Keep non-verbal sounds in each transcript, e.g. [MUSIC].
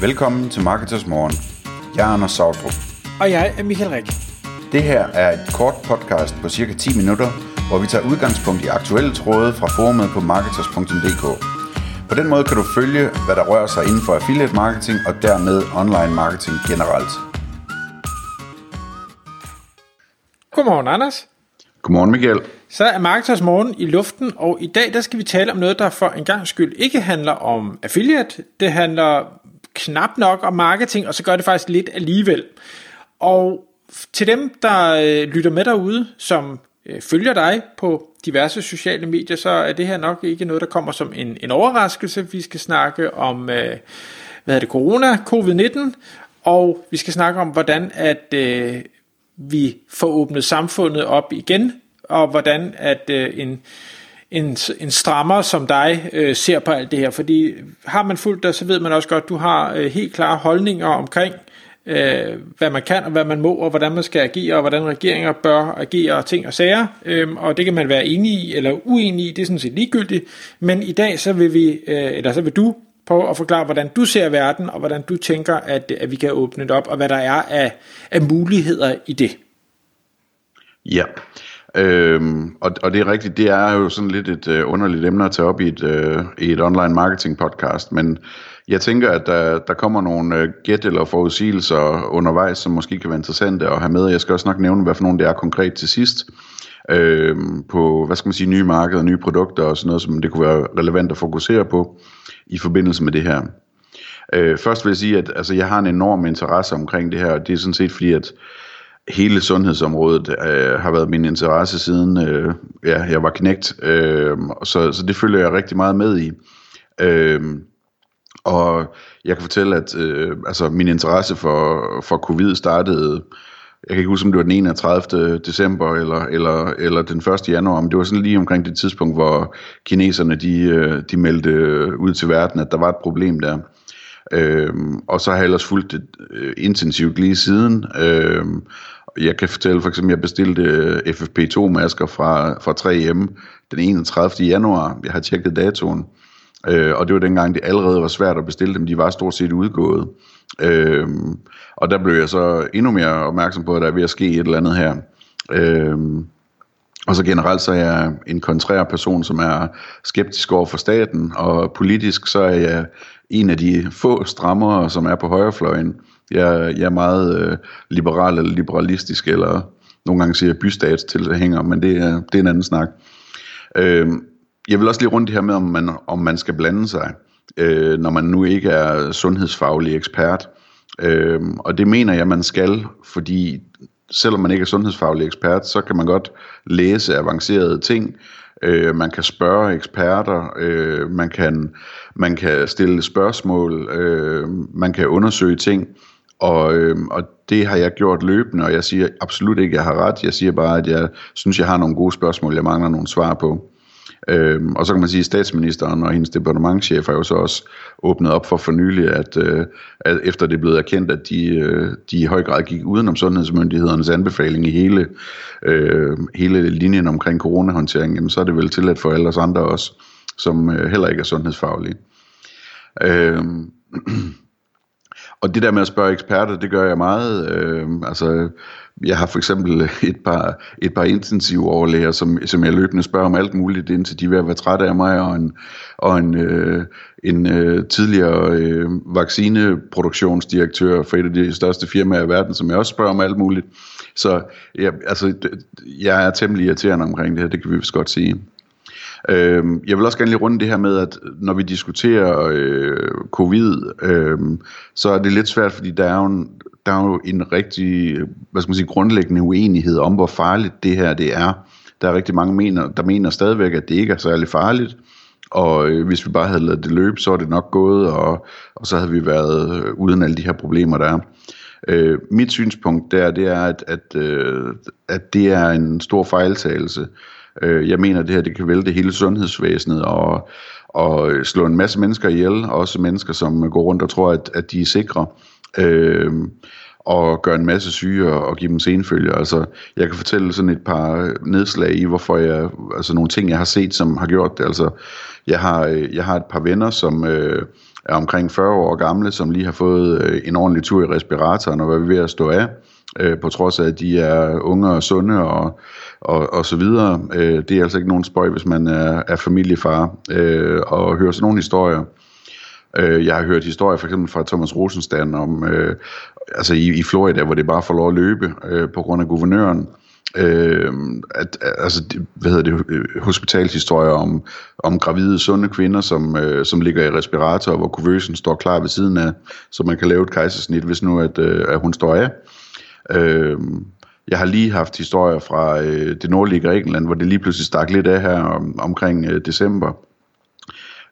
Velkommen til Marketers Morgen. Jeg er Anders Sautrup. Og jeg er Michael Rik. Det her er et kort podcast på cirka 10 minutter, hvor vi tager udgangspunkt i aktuelle tråde fra forumet på marketers.dk. På den måde kan du følge, hvad der rører sig inden for affiliate marketing og dermed online marketing generelt. Godmorgen, Anders. Godmorgen Michael. Så er Marketers Morgen i luften, og i dag der skal vi tale om noget, der for en gang skyld ikke handler om affiliate. Det handler knap nok om marketing, og så gør det faktisk lidt alligevel. Og til dem, der øh, lytter med derude, som øh, følger dig på diverse sociale medier, så er det her nok ikke noget, der kommer som en, en overraskelse. Vi skal snakke om, øh, hvad er det, corona, covid-19, og vi skal snakke om, hvordan at øh, vi får åbnet samfundet op igen, og hvordan at øh, en, en, en strammer som dig øh, ser på alt det her. Fordi har man fulgt dig, så ved man også godt, at du har øh, helt klare holdninger omkring, øh, hvad man kan og hvad man må, og hvordan man skal agere, og hvordan regeringer bør agere, og ting og sager. Øh, og det kan man være enig i eller uenig i, det er sådan set ligegyldigt. Men i dag, så vil vi, øh, eller så vil du prøve at forklare, hvordan du ser verden, og hvordan du tænker, at, at vi kan åbne det op, og hvad der er af, af muligheder i det. Ja, øhm, og, og det er rigtigt, det er jo sådan lidt et øh, underligt emne at tage op i et, øh, i et online marketing podcast, men jeg tænker, at der, der kommer nogle øh, gæt eller forudsigelser undervejs, som måske kan være interessante at have med. Jeg skal også nok nævne, hvad for nogle det er konkret til sidst. Øh, på, hvad skal man sige, nye markeder, nye produkter og sådan noget, som det kunne være relevant at fokusere på i forbindelse med det her. Øh, først vil jeg sige, at altså, jeg har en enorm interesse omkring det her, og det er sådan set fordi, at hele sundhedsområdet øh, har været min interesse siden øh, ja, jeg var knægt, øh, så, så det følger jeg rigtig meget med i. Øh, og jeg kan fortælle, at øh, altså, min interesse for, for covid startede, jeg kan ikke huske, om det var den 31. december eller, eller, eller den 1. januar, men det var sådan lige omkring det tidspunkt, hvor kineserne de, øh, de meldte ud til verden, at der var et problem der. Øhm, og så har jeg ellers fulgt det øh, intensivt lige siden. Øhm, jeg kan fortælle for eksempel, at jeg bestilte øh, FFP2-masker fra, fra 3M den 31. januar. Jeg har tjekket datoen. Øh, og det var dengang, det allerede var svært at bestille dem. De var stort set udgået. Øh, og der blev jeg så endnu mere opmærksom på, at der er ved at ske et eller andet her. Øh, og så generelt så er jeg en kontrær person, som er skeptisk over for staten, og politisk så er jeg en af de få strammere, som er på højrefløjen. Jeg, jeg er meget øh, liberal eller liberalistisk, eller nogle gange siger bystatstilhænger, men det er, det er en anden snak. Øh, jeg vil også lige rundt det her med, om man, om man skal blande sig, øh, når man nu ikke er sundhedsfaglig ekspert. Øh, og det mener jeg, man skal, fordi selvom man ikke er sundhedsfaglig ekspert, så kan man godt læse avancerede ting. Øh, man kan spørge eksperter, øh, man, kan, man kan stille spørgsmål, øh, man kan undersøge ting. Og, øh, og det har jeg gjort løbende, og jeg siger absolut ikke, at jeg har ret. Jeg siger bare, at jeg synes, jeg har nogle gode spørgsmål, jeg mangler nogle svar på. Øhm, og så kan man sige, at statsministeren og hendes departementchef har jo så også åbnet op for for nylig, at, øh, at efter det er blevet erkendt, at de, øh, de i høj grad gik udenom sundhedsmyndighedernes anbefaling i hele, øh, hele linjen omkring coronahåndtering, jamen, så er det vel tilladt for alle os andre også, som øh, heller ikke er sundhedsfaglige. Øhm, [CLEARS THROAT] og det der med at spørge eksperter, det gør jeg meget. Øh, altså, jeg har for eksempel et par, et par intensive overlæger, som, som jeg løbende spørger om alt muligt, indtil de er ved at være trætte af mig, og en, og en, øh, en øh, tidligere øh, vaccineproduktionsdirektør for et af de største firmaer i verden, som jeg også spørger om alt muligt. Så jeg, altså, jeg er temmelig irriterende omkring det her, det kan vi vist godt sige. Øh, jeg vil også gerne lige runde det her med, at når vi diskuterer øh, covid, øh, så er det lidt svært, fordi der er jo en, der er jo en rigtig, hvad skal man sige, grundlæggende uenighed om, hvor farligt det her det er. Der er rigtig mange, mener, der mener stadigvæk, at det ikke er særlig farligt, og øh, hvis vi bare havde lavet det løbe, så er det nok gået, og, og så havde vi været øh, uden alle de her problemer, der er. Øh, mit synspunkt der, det er, at, at, øh, at det er en stor fejltagelse. Øh, jeg mener, at det her det kan vælte hele sundhedsvæsenet og, og slå en masse mennesker ihjel, også mennesker, som går rundt og tror, at, at de er sikre. Øh, og gøre en masse syge og, og give dem senfølger. Altså, jeg kan fortælle sådan et par nedslag i, hvorfor jeg, altså nogle ting, jeg har set, som har gjort det. Altså, jeg har, jeg har et par venner, som øh, er omkring 40 år gamle, som lige har fået øh, en ordentlig tur i respiratoren og er ved at stå af, øh, på trods af, at de er unge og sunde og, og, og så videre. Øh, det er altså ikke nogen spøj, hvis man er, er familiefar øh, og hører sådan nogle historier. Øh, jeg har hørt historier for eksempel fra Thomas Rosenstand om, øh, altså i, i Florida, hvor det bare får lov at løbe øh, på grund af guvernøren. Øh, at, altså, hvad hedder det, øh, hospitalshistorier om, om gravide, sunde kvinder, som, øh, som ligger i respirator, hvor kuvøsen står klar ved siden af, så man kan lave et kejsersnit, hvis nu at, øh, at hun står af. Øh, jeg har lige haft historier fra øh, det nordlige Grækenland, hvor det lige pludselig stak lidt af her om, omkring øh, december,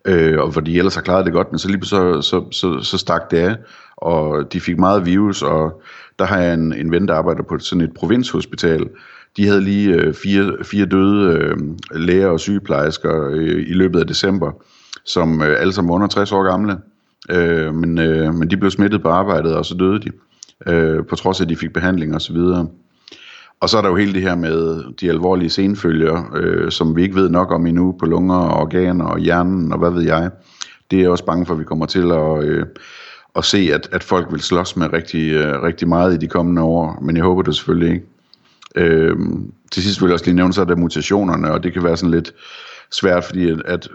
øh, og hvor de ellers har klaret det godt, men så lige så, så, så, så stak det af, og de fik meget virus, og der har jeg en, en ven, der arbejder på sådan et provinshospital. De havde lige øh, fire, fire døde øh, læger og sygeplejersker øh, i løbet af december, som øh, alle sammen var under 60 år gamle. Øh, men, øh, men de blev smittet på arbejdet, og så døde de, øh, øh, på trods af, at de fik behandling og så videre. Og så er der jo hele det her med de alvorlige senfølger, øh, som vi ikke ved nok om endnu på lunger og organer og hjernen og hvad ved jeg. Det er jeg også bange for, at vi kommer til at, øh, at se, at, at folk vil slås med rigtig, øh, rigtig meget i de kommende år. Men jeg håber det selvfølgelig ikke. Øh, til sidst vil jeg også lige nævne, så er der mutationerne, og det kan være sådan lidt svært, fordi at, at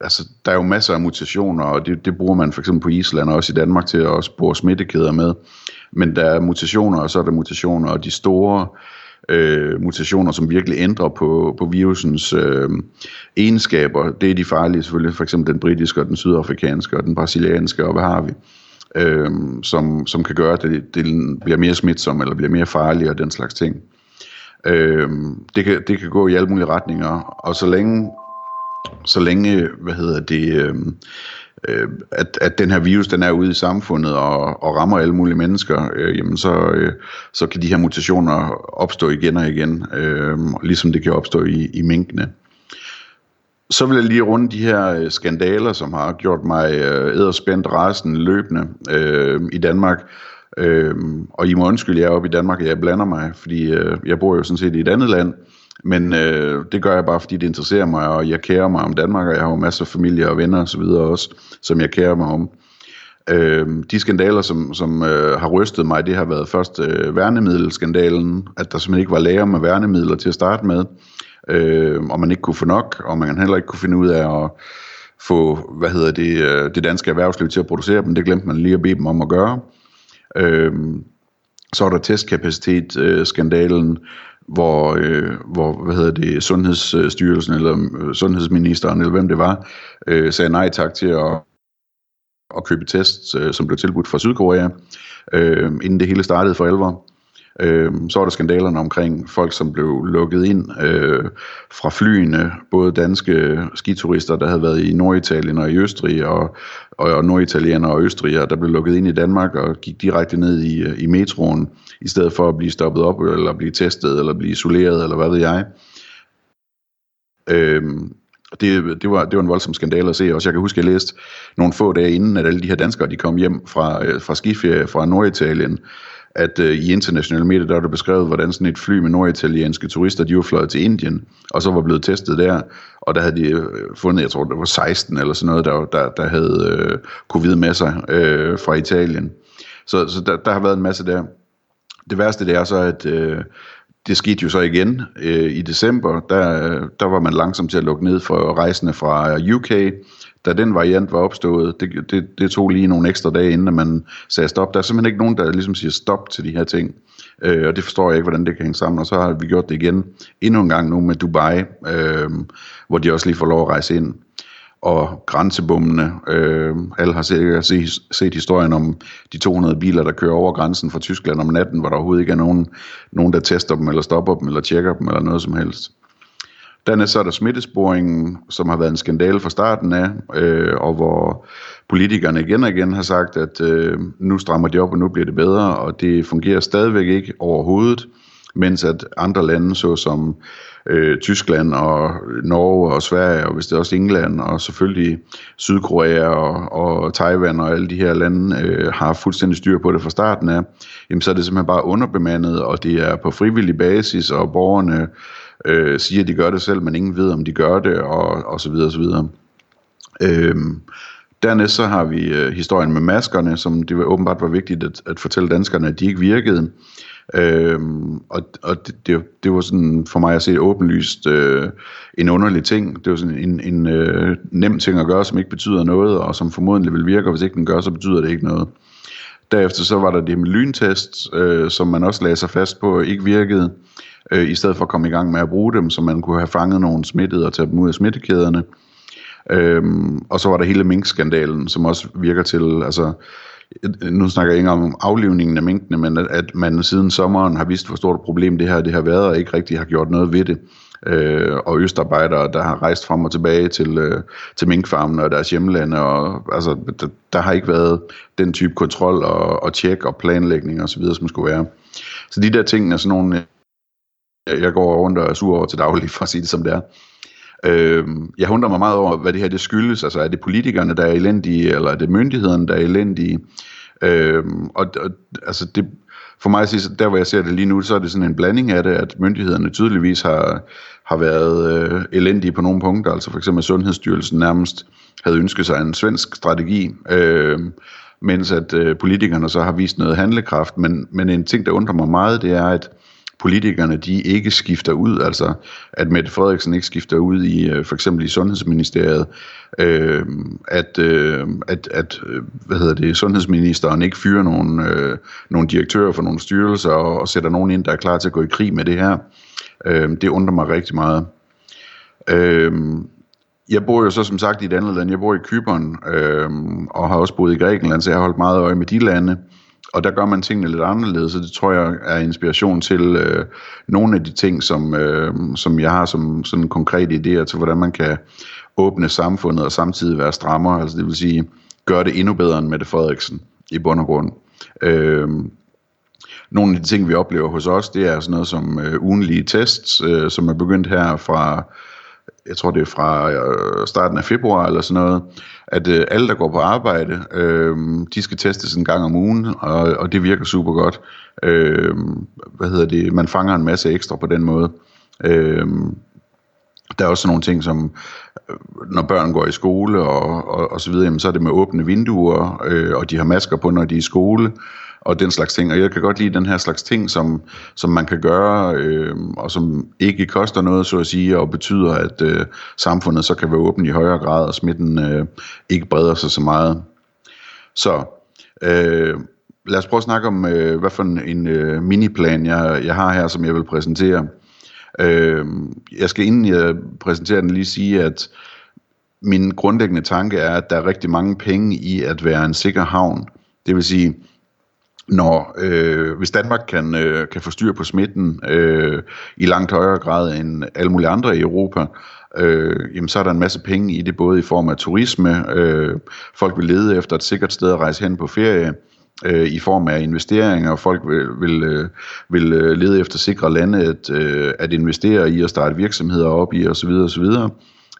altså, der er jo masser af mutationer, og det, det bruger man for eksempel på Island og også i Danmark til at spore smittekæder med. Men der er mutationer, og så er der mutationer, og de store øh, mutationer, som virkelig ændrer på, på virusens øh, egenskaber, det er de farlige selvfølgelig, for eksempel den britiske og den sydafrikanske og den brasilianske, og hvad har vi, øh, som, som kan gøre, at det, det bliver mere smitsom eller bliver mere farlig og den slags ting. Øh, det, kan, det kan gå i alle mulige retninger, og så længe, så længe hvad hedder det, øh, øh, at, at den her virus den er ude i samfundet og, og rammer alle mulige mennesker, øh, jamen så, øh, så kan de her mutationer opstå igen og igen, øh, ligesom det kan opstå i, i minkene. Så vil jeg lige runde de her øh, skandaler, som har gjort mig øh, æderspændt resten løbende øh, i Danmark. Øh, og I må undskylde, jeg er oppe i Danmark, og jeg blander mig, fordi øh, jeg bor jo sådan set i et andet land. Men øh, det gør jeg bare, fordi det interesserer mig, og jeg kærer mig om Danmark, og jeg har jo masser af familie og venner osv. også, som jeg kærer mig om. Øh, de skandaler, som, som øh, har rystet mig, det har været først øh, værnemiddelskandalen, at der simpelthen ikke var lager med værnemidler til at starte med, øh, og man ikke kunne få nok, og man heller ikke kunne finde ud af at få, hvad hedder det, øh, det danske erhvervsliv til at producere dem. Det glemte man lige at bede dem om at gøre. Øh, så er der testkapacitet-skandalen, øh, hvor, øh, hvor hvad hedder det, Sundhedsstyrelsen eller øh, Sundhedsministeren, eller hvem det var, øh, sagde nej tak til at, at købe tests, øh, som blev tilbudt fra Sydkorea, øh, inden det hele startede for alvor. Øh, så var der skandalerne omkring folk, som blev lukket ind øh, fra flyene, både danske skiturister, der havde været i Norditalien og i Østrig, og, og norditalienere og østrigere, der blev lukket ind i Danmark og gik direkte ned i, øh, i metroen, i stedet for at blive stoppet op, eller blive testet, eller blive isoleret, eller hvad ved jeg. Øh, det, det, var, det var en voldsom skandale at se også. Jeg kan huske, at jeg læste nogle få dage inden, at alle de her danskere de kom hjem fra, øh, fra skiferie fra Norditalien, at øh, i internationale medier, der var det beskrevet, hvordan sådan et fly med norditalienske turister, de var fløjet til Indien, og så var blevet testet der, og der havde de øh, fundet, jeg tror, det var 16 eller sådan noget, der, der, der havde øh, covid med sig øh, fra Italien. Så, så der, der har været en masse der. Det værste det er så, at øh, det skete jo så igen øh, i december, der, øh, der var man langsomt til at lukke ned for rejsende fra øh, UK, da den variant var opstået, det, det, det tog lige nogle ekstra dage, inden man sagde stop. Der er simpelthen ikke nogen, der ligesom siger stop til de her ting. Øh, og det forstår jeg ikke, hvordan det kan hænge sammen. Og så har vi gjort det igen endnu en gang nu med Dubai, øh, hvor de også lige får lov at rejse ind. Og grænsebommene, øh, alle har sikkert set, set historien om de 200 biler, der kører over grænsen fra Tyskland om natten, hvor der overhovedet ikke er nogen, nogen der tester dem, eller stopper dem, eller tjekker dem, eller noget som helst. Dernæst så er der smittesporingen, som har været en skandale fra starten af, øh, og hvor politikerne igen og igen har sagt, at øh, nu strammer de op, og nu bliver det bedre, og det fungerer stadigvæk ikke overhovedet, mens at andre lande, såsom øh, Tyskland og Norge og Sverige, og hvis det er også England, og selvfølgelig Sydkorea og, og Taiwan og alle de her lande øh, har fuldstændig styr på det fra starten af, jamen så er det simpelthen bare underbemandet, og det er på frivillig basis, og borgerne øh, siger, at de gør det selv, men ingen ved, om de gør det, og, og så videre, og så videre. Øhm, Dernæst så har vi øh, historien med maskerne, som det var åbenbart var vigtigt at, at fortælle danskerne, at de ikke virkede. Øhm, og og det, det, det var sådan for mig at se åbenlyst øh, en underlig ting. Det var sådan en, en øh, nem ting at gøre, som ikke betyder noget, og som formodentlig vil virke, og hvis ikke den gør, så betyder det ikke noget. Derefter så var der det med lyntest, øh, som man også lagde sig fast på, ikke virkede, øh, i stedet for at komme i gang med at bruge dem, så man kunne have fanget nogle smittede og tage dem ud af smittekæderne. Øhm, og så var der hele minkskandalen, som også virker til, altså, nu snakker jeg ikke om aflivningen af minkene, men at, at man siden sommeren har vist, hvor stort et problem det her det har været, og ikke rigtig har gjort noget ved det. Øh, og østarbejdere, der har rejst frem og tilbage til, øh, til minkfarmene og deres hjemlande, og altså, der, der har ikke været den type kontrol og, og tjek og planlægning osv., som skulle være. Så de der ting er sådan nogle, øh, jeg går rundt og er sur over til daglig, [LAUGHS] for at sige det som det er. Øh, jeg undrer mig meget over, hvad det her det skyldes. Altså er det politikerne, der er elendige, eller er det myndighederne, der er elendige? Øh, og, og altså det, for mig at sige, der hvor jeg ser det lige nu, så er det sådan en blanding af det, at myndighederne tydeligvis har, har været øh, elendige på nogle punkter. Altså for eksempel Sundhedsstyrelsen nærmest havde ønsket sig en svensk strategi, øh, mens at øh, politikerne så har vist noget handlekraft. Men, men en ting, der undrer mig meget, det er, at politikerne de ikke skifter ud, altså at Mette Frederiksen ikke skifter ud i øh, for eksempel i Sundhedsministeriet, øh, at, øh, at, at øh, hvad hedder det, sundhedsministeren ikke fyrer nogle, øh, nogle direktører for nogle styrelser og, og sætter nogen ind, der er klar til at gå i krig med det her. Øh, det undrer mig rigtig meget. Øh, jeg bor jo så som sagt i et andet land. Jeg bor i Kypern øh, og har også boet i Grækenland, så jeg har holdt meget øje med de lande og der gør man tingene lidt anderledes, og det tror jeg er inspiration til øh, nogle af de ting, som, øh, som jeg har som sådan konkrete idéer til, hvordan man kan åbne samfundet og samtidig være strammer, altså det vil sige, gøre det endnu bedre end Mette Frederiksen i bund og grund. Øh, nogle af de ting, vi oplever hos os, det er sådan noget som øh, ugenlige tests, øh, som er begyndt her fra jeg tror det er fra øh, starten af februar eller sådan noget, at øh, alle, der går på arbejde, øh, de skal testes en gang om ugen, og, og det virker super godt. Øh, hvad hedder det? Man fanger en masse ekstra på den måde. Øh, der er også nogle ting som, øh, når børn går i skole og, og, og så videre, jamen, så er det med åbne vinduer, øh, og de har masker på, når de er i skole og den slags ting. Og jeg kan godt lide den her slags ting, som, som man kan gøre, øh, og som ikke koster noget, så at sige, og betyder, at øh, samfundet så kan være åbent i højere grad, og smitten øh, ikke breder sig så meget. Så øh, lad os prøve at snakke om, øh, hvad for en, en øh, miniplan, jeg, jeg har her, som jeg vil præsentere. Øh, jeg skal inden jeg præsenterer den lige sige, at min grundlæggende tanke er, at der er rigtig mange penge i at være en sikker havn. Det vil sige, når øh, hvis Danmark kan, øh, kan få styr på smitten øh, i langt højere grad end alle mulige andre i Europa, øh, jamen så er der en masse penge i det, både i form af turisme, øh, folk vil lede efter et sikkert sted at rejse hen på ferie, øh, i form af investeringer, og folk vil, vil, øh, vil øh, lede efter sikre lande at, øh, at investere i og starte virksomheder op i osv. osv.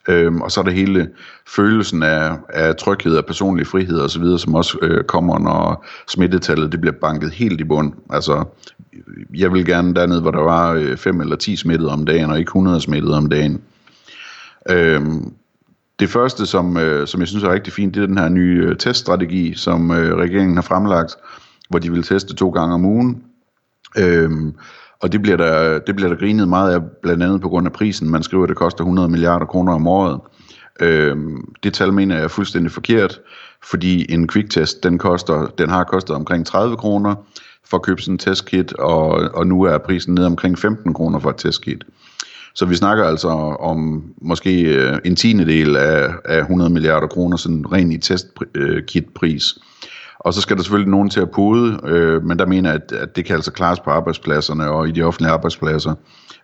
Øhm, og så er der hele følelsen af, af tryghed og personlig frihed osv., som også øh, kommer, når smittetallet det bliver banket helt i bund. Altså, jeg vil gerne dernede, hvor der var 5 øh, eller 10 smittede om dagen, og ikke 100 smittede om dagen. Øhm, det første, som, øh, som jeg synes er rigtig fint, det er den her nye øh, teststrategi, som øh, regeringen har fremlagt, hvor de vil teste to gange om ugen. Øhm, og det bliver, der, det bliver der grinet meget af, blandt andet på grund af prisen. Man skriver, at det koster 100 milliarder kroner om året. Øhm, det tal mener jeg er fuldstændig forkert, fordi en quicktest, den, koster, den har kostet omkring 30 kroner for at købe sådan en testkit, og, og nu er prisen ned omkring 15 kroner for et testkit. Så vi snakker altså om måske øh, en tiende del af, af 100 milliarder kroner, sådan ren i testkitpris. Øh, og så skal der selvfølgelig nogen til at pude, øh, men der mener jeg, at, at det kan altså klares på arbejdspladserne og i de offentlige arbejdspladser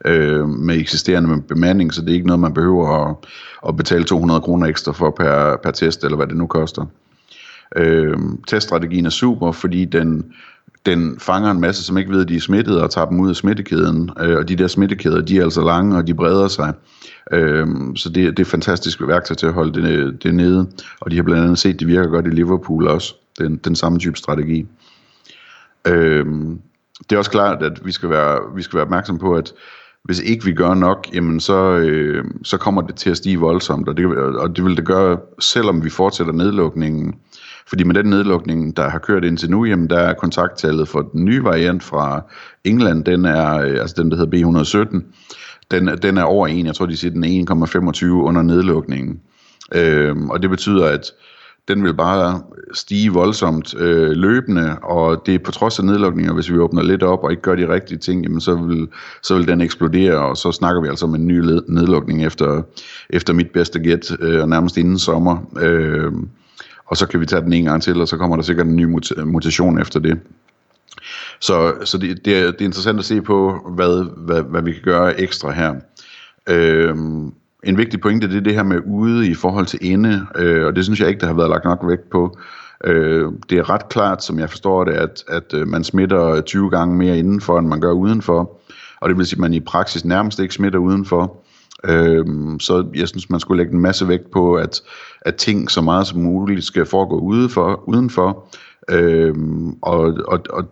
øh, med eksisterende bemanding, så det er ikke noget, man behøver at, at betale 200 kroner ekstra for per, per test, eller hvad det nu koster. Øh, teststrategien er super, fordi den, den fanger en masse, som ikke ved, at de er smittet, og tager dem ud af smittekæden. Øh, og de der smittekæder, de er altså lange, og de breder sig. Øh, så det, det er et fantastisk værktøj til at holde det, det nede. Og de har blandt andet set, at det virker godt i Liverpool også den, den samme type strategi. Øhm, det er også klart, at vi skal være, vi skal være opmærksom på, at hvis ikke vi gør nok, jamen så, øh, så kommer det til at stige voldsomt, og det, og det vil det gøre, selvom vi fortsætter nedlukningen. Fordi med den nedlukning, der har kørt indtil nu, jamen der er kontakttallet for den nye variant fra England, den er, øh, altså den der hedder B117, den, den er over 1, jeg tror de siger den er 1,25 under nedlukningen. Øh, og det betyder, at den vil bare stige voldsomt øh, løbende, og det er på trods af nedlukninger, hvis vi åbner lidt op og ikke gør de rigtige ting, jamen så vil, så vil den eksplodere, og så snakker vi altså om en ny nedlukning efter, efter mit bedste gæt, øh, nærmest inden sommer. Øh, og så kan vi tage den en gang til, og så kommer der sikkert en ny mut- mutation efter det. Så, så det, det, er, det er interessant at se på, hvad, hvad, hvad vi kan gøre ekstra her. Øh, en vigtig pointe, det er det her med ude i forhold til inde, øh, og det synes jeg ikke, der har været lagt nok vægt på. Øh, det er ret klart, som jeg forstår det, at, at øh, man smitter 20 gange mere indenfor, end man gør udenfor. Og det vil sige, at man i praksis nærmest ikke smitter udenfor. Øh, så jeg synes, man skulle lægge en masse vægt på, at, at ting så meget som muligt skal foregå udenfor. udenfor. Øh, og, og, og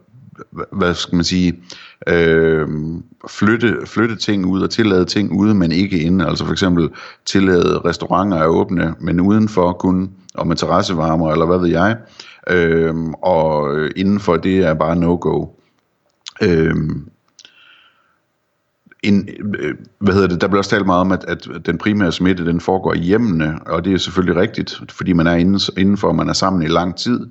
hvad skal man sige, øh, flytte, flytte ting ud og tillade ting ude, men ikke inde. Altså for eksempel tillade restauranter at åbne, men udenfor kun, og med terrassevarmer, eller hvad ved jeg. Øh, og øh, indenfor det er bare no-go. Øh, en, øh, hvad hedder det, der bliver også talt meget om, at, at den primære smitte, den foregår i hjemmene, og det er selvfølgelig rigtigt, fordi man er indenfor, og man er sammen i lang tid,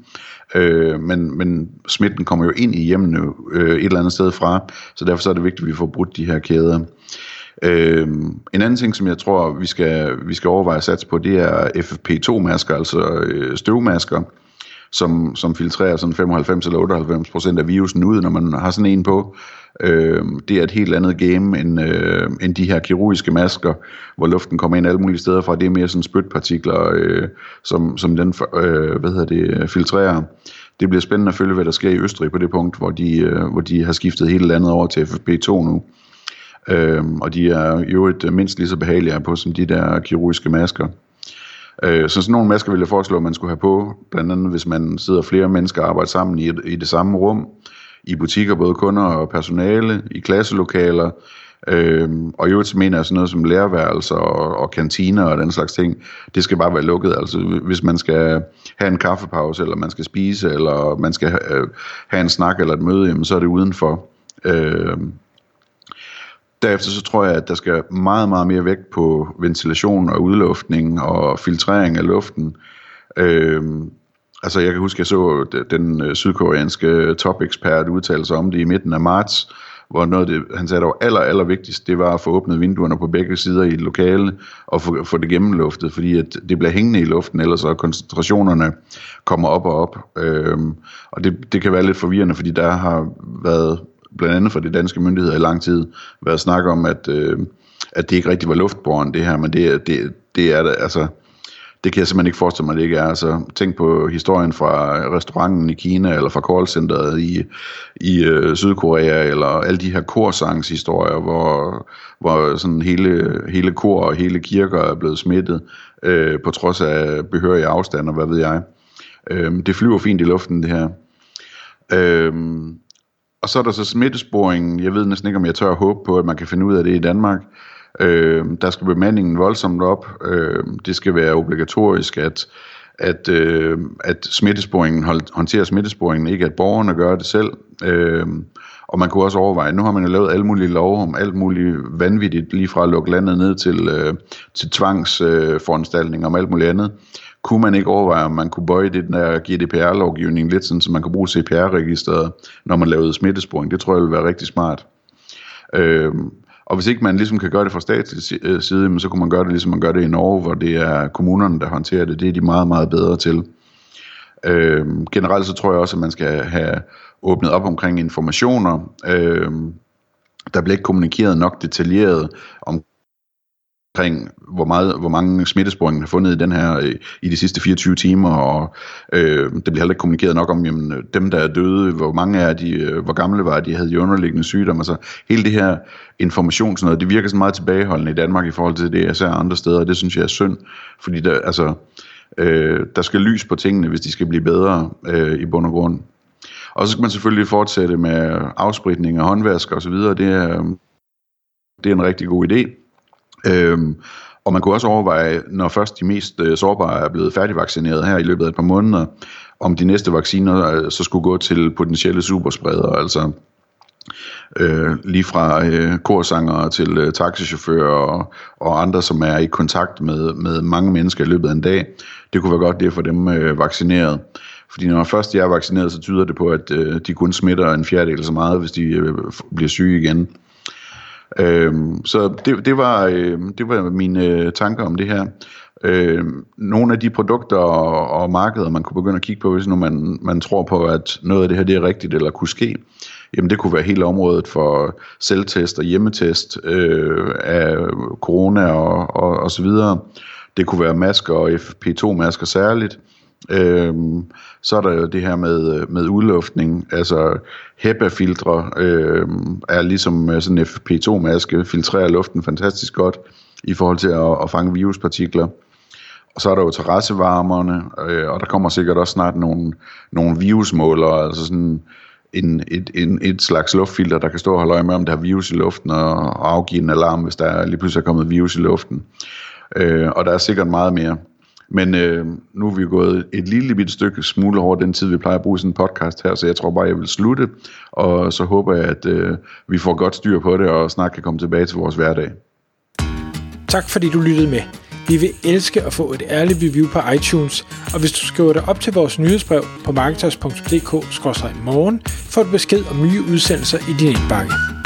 øh, men, men smitten kommer jo ind i hjemmene øh, et eller andet sted fra, så derfor så er det vigtigt, at vi får brudt de her kæder. Øh, en anden ting, som jeg tror, vi skal, vi skal overveje at satse på, det er FFP2-masker, altså øh, støvmasker, som, som filtrerer sådan 95 eller 98 procent af virusen ud, når man har sådan en på. Øh, det er et helt andet game end, øh, end de her kirurgiske masker, hvor luften kommer ind alle mulige steder fra. Det er mere sådan spytpartikler, øh, som, som den øh, hvad hedder det, filtrerer. Det bliver spændende at følge, hvad der sker i Østrig på det punkt, hvor de, øh, hvor de har skiftet hele landet over til FFP2 nu. Øh, og de er jo et mindst lige så behagelige på som de der kirurgiske masker. Øh, så sådan nogle masker ville jeg foreslå, at man skulle have på, blandt andet hvis man sidder flere mennesker og arbejder sammen i, i det samme rum, i butikker, både kunder og personale, i klasselokaler, Øhm, og i øvrigt mener jeg sådan noget som lærerværelser og, og kantiner og den slags ting, det skal bare være lukket. Altså hvis man skal have en kaffepause, eller man skal spise, eller man skal have, øh, have en snak eller et møde, jamen, så er det udenfor. Øhm, Derefter så tror jeg, at der skal meget, meget mere vægt på ventilation og udluftning og filtrering af luften. Øhm, altså jeg kan huske, at jeg så den øh, sydkoreanske topekspert udtale sig om det i midten af marts, hvor noget det, han sagde, der var aller, aller vigtigst, det var at få åbnet vinduerne på begge sider i et lokale, og få, få det gennemluftet, fordi at det bliver hængende i luften, ellers så koncentrationerne kommer op og op. Øhm, og det, det kan være lidt forvirrende, fordi der har været blandt andet for de danske myndigheder i lang tid, været snak om, at, øh, at det ikke rigtig var luftborgen det her, men det, det, det er det, altså, det kan jeg simpelthen ikke forestille mig, det ikke er. Altså, tænk på historien fra restauranten i Kina, eller fra callcenteret i, i øh, Sydkorea, eller alle de her korsangshistorier, hvor, hvor sådan hele, hele kor og hele kirker er blevet smittet, øh, på trods af behørige afstand, og hvad ved jeg. Øh, det flyver fint i luften, det her. Øh, og så er der så smittesporingen. Jeg ved næsten ikke, om jeg tør at håbe på, at man kan finde ud af det i Danmark. Øh, der skal bemandingen voldsomt op. Øh, det skal være obligatorisk, at, at, øh, at smittesporingen håndterer smittesporingen, ikke at borgerne gør det selv. Øh, og man kunne også overveje, nu har man jo lavet alle mulige lov om alt muligt vanvittigt, lige fra at lukke landet ned til, øh, til tvangsforanstaltninger øh, om alt muligt andet kunne man ikke overveje, om man kunne bøje det der GDPR-lovgivning lidt, sådan, så man kunne bruge CPR-registeret, når man lavede smittesporing. Det tror jeg ville være rigtig smart. Øhm, og hvis ikke man ligesom kan gøre det fra statslig øh, side, side, så kunne man gøre det ligesom man gør det i Norge, hvor det er kommunerne, der håndterer det. Det er de meget, meget bedre til. Øhm, generelt så tror jeg også, at man skal have åbnet op omkring informationer. Øhm, der bliver ikke kommunikeret nok detaljeret om hvor, meget, hvor mange smittesporinger har fundet i den her øh, i de sidste 24 timer, og øh, det bliver heller ikke kommunikeret nok om, jamen, øh, dem der er døde, hvor mange er de, øh, hvor gamle var de, havde de underliggende sygdomme, altså hele det her information, sådan noget, det virker så meget tilbageholdende i Danmark i forhold til det, jeg ser andre steder, og det synes jeg er synd, fordi der, altså, øh, der skal lys på tingene, hvis de skal blive bedre øh, i bund og grund. Og så skal man selvfølgelig fortsætte med afspritning og håndvask og så videre. Det er, Det er en rigtig god idé. Øhm, og man kunne også overveje, når først de mest øh, sårbare er blevet færdigvaccineret her i løbet af et par måneder, om de næste vacciner øh, så skulle gå til potentielle superspredere, altså øh, lige fra øh, korsangere til øh, taxichauffører og, og andre, som er i kontakt med, med mange mennesker i løbet af en dag. Det kunne være godt det at få dem øh, vaccineret. Fordi når først de er vaccineret, så tyder det på, at øh, de kun smitter en fjerdedel så meget, hvis de øh, bliver syge igen. Øhm, så det, det, var, øh, det var mine øh, tanker om det her. Øh, nogle af de produkter og, og markeder, man kunne begynde at kigge på, hvis nu man, man tror på, at noget af det her det er rigtigt eller kunne ske, jamen det kunne være hele området for selvtest og hjemmetest øh, af corona og, og, og så videre. Det kunne være masker og FP2-masker særligt. Øhm, så er der jo det her med, med udluftning, altså HEPA-filtre øhm, er ligesom øh, sådan en FP2-maske, filtrerer luften fantastisk godt i forhold til at, at fange viruspartikler. Og så er der jo terrassevarmerne, øh, og der kommer sikkert også snart nogle, nogle virusmålere, altså sådan en, et, en, et slags luftfilter, der kan stå og holde øje med, om der er virus i luften, og, og afgive en alarm, hvis der lige pludselig er kommet virus i luften. Øh, og der er sikkert meget mere. Men øh, nu er vi gået et lille bitte stykke smule over den tid, vi plejer at bruge i sådan en podcast her, så jeg tror bare, jeg vil slutte, og så håber jeg, at øh, vi får godt styr på det, og snart kan komme tilbage til vores hverdag. Tak fordi du lyttede med. Vi vil elske at få et ærligt review på iTunes, og hvis du skriver dig op til vores nyhedsbrev på marketers.dk-morgen, får du besked om nye udsendelser i din indbakke.